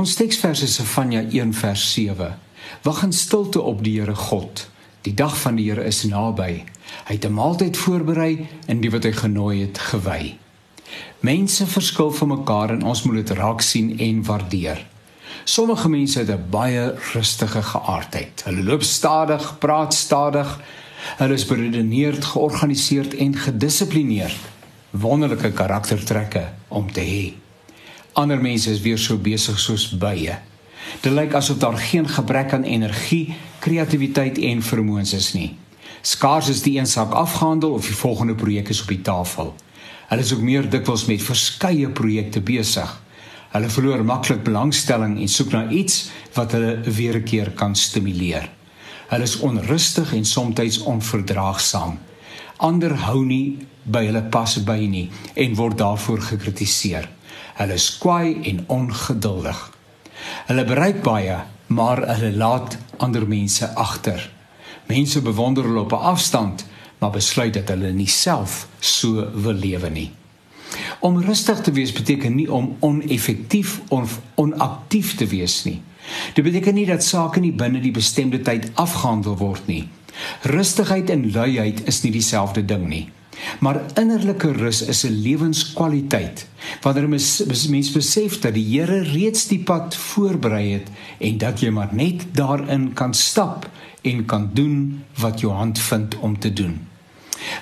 Ons teksvers is Sefanja 1 vers 7. Wag in stilte op die Here God. Die dag van die Here is naby. Hy het 'n maaltyd voorberei en die wat hy genooi het gewy. Mense verskil van mekaar en ons moet dit raak sien en waardeer. Sommige mense het 'n baie rustige geaardheid. Hulle loop stadig, praat stadig. Hulle is beredeneerd, georganiseerd en gedissiplineerd. Wonderlike karaktertrekke om te hê. Ander mense is weer so besig soos bye. Dit lyk asof daar geen gebrek aan energie, kreatiwiteit en vermoëns is nie. Skaars is die een saak afgehandel of die volgende projek is op die tafel. Hulle is ook meer dikwels met verskeie projekte besig. Hulle verloor maklik belangstelling en soek na iets wat hulle weer 'n keer kan stimuleer. Hulle is onrustig en soms onverdraagsaam. Ander hou nie by hulle pas by nie en word daarvoor gekritiseer. Hulle is kwaai en ongeduldig. Hulle bereik baie, maar hulle laat ander mense agter. Mense bewonder hulle op 'n afstand, maar besluit dat hulle nie self so wil lewe nie. Om rustig te wees beteken nie om oneffektief of onaktief te wees nie. Dit beteken nie dat sake nie binne die bestemde tyd afgehandel word nie. Rustigheid en luiheid is nie dieselfde ding nie. Maar innerlike rus is 'n lewenskwaliteit wanneer mens mens besef dat die Here reeds die pad voorberei het en dat jy maar net daarin kan stap en kan doen wat jou hand vind om te doen.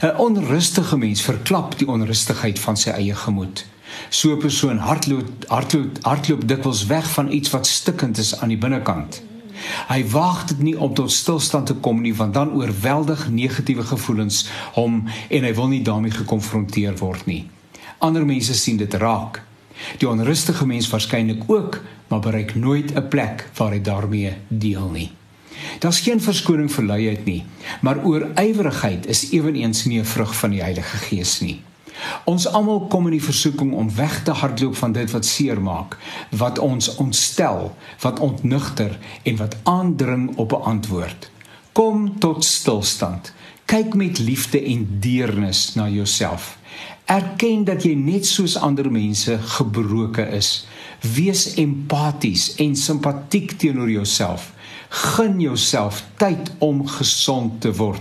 'n Onrustige mens verklap die onrustigheid van sy eie gemoed. So 'n persoon hardloop hardloop hardloop dikwels weg van iets wat stikkend is aan die binnekant. Hy waag dit nie om tot stilstand te kom nie want dan oorweldig negatiewe gevoelens hom en hy wil nie daarmee gekonfronteer word nie. Ander mense sien dit raak. Die onrustige mens waarskynlik ook, maar bereik nooit 'n plek waar hy daarmee deel nie. Daar's geen verskoning vir luiheid nie, maar oorywerigheid is ewenigs nie 'n vrug van die Heilige Gees nie. Ons almal kom in die versoeking om weg te hardloop van dit wat seermaak, wat ons ontstel, wat ontnugter en wat aandring op 'n antwoord. Kom tot stilstand. Kyk met liefde en deernis na jouself. Erken dat jy net soos ander mense gebroken is. Wees empaties en simpatiek teenoor jouself. Gun jouself tyd om gesond te word.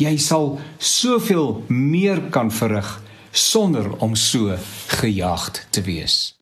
Jy sal soveel meer kan verrig sonder om so gejaagd te wees.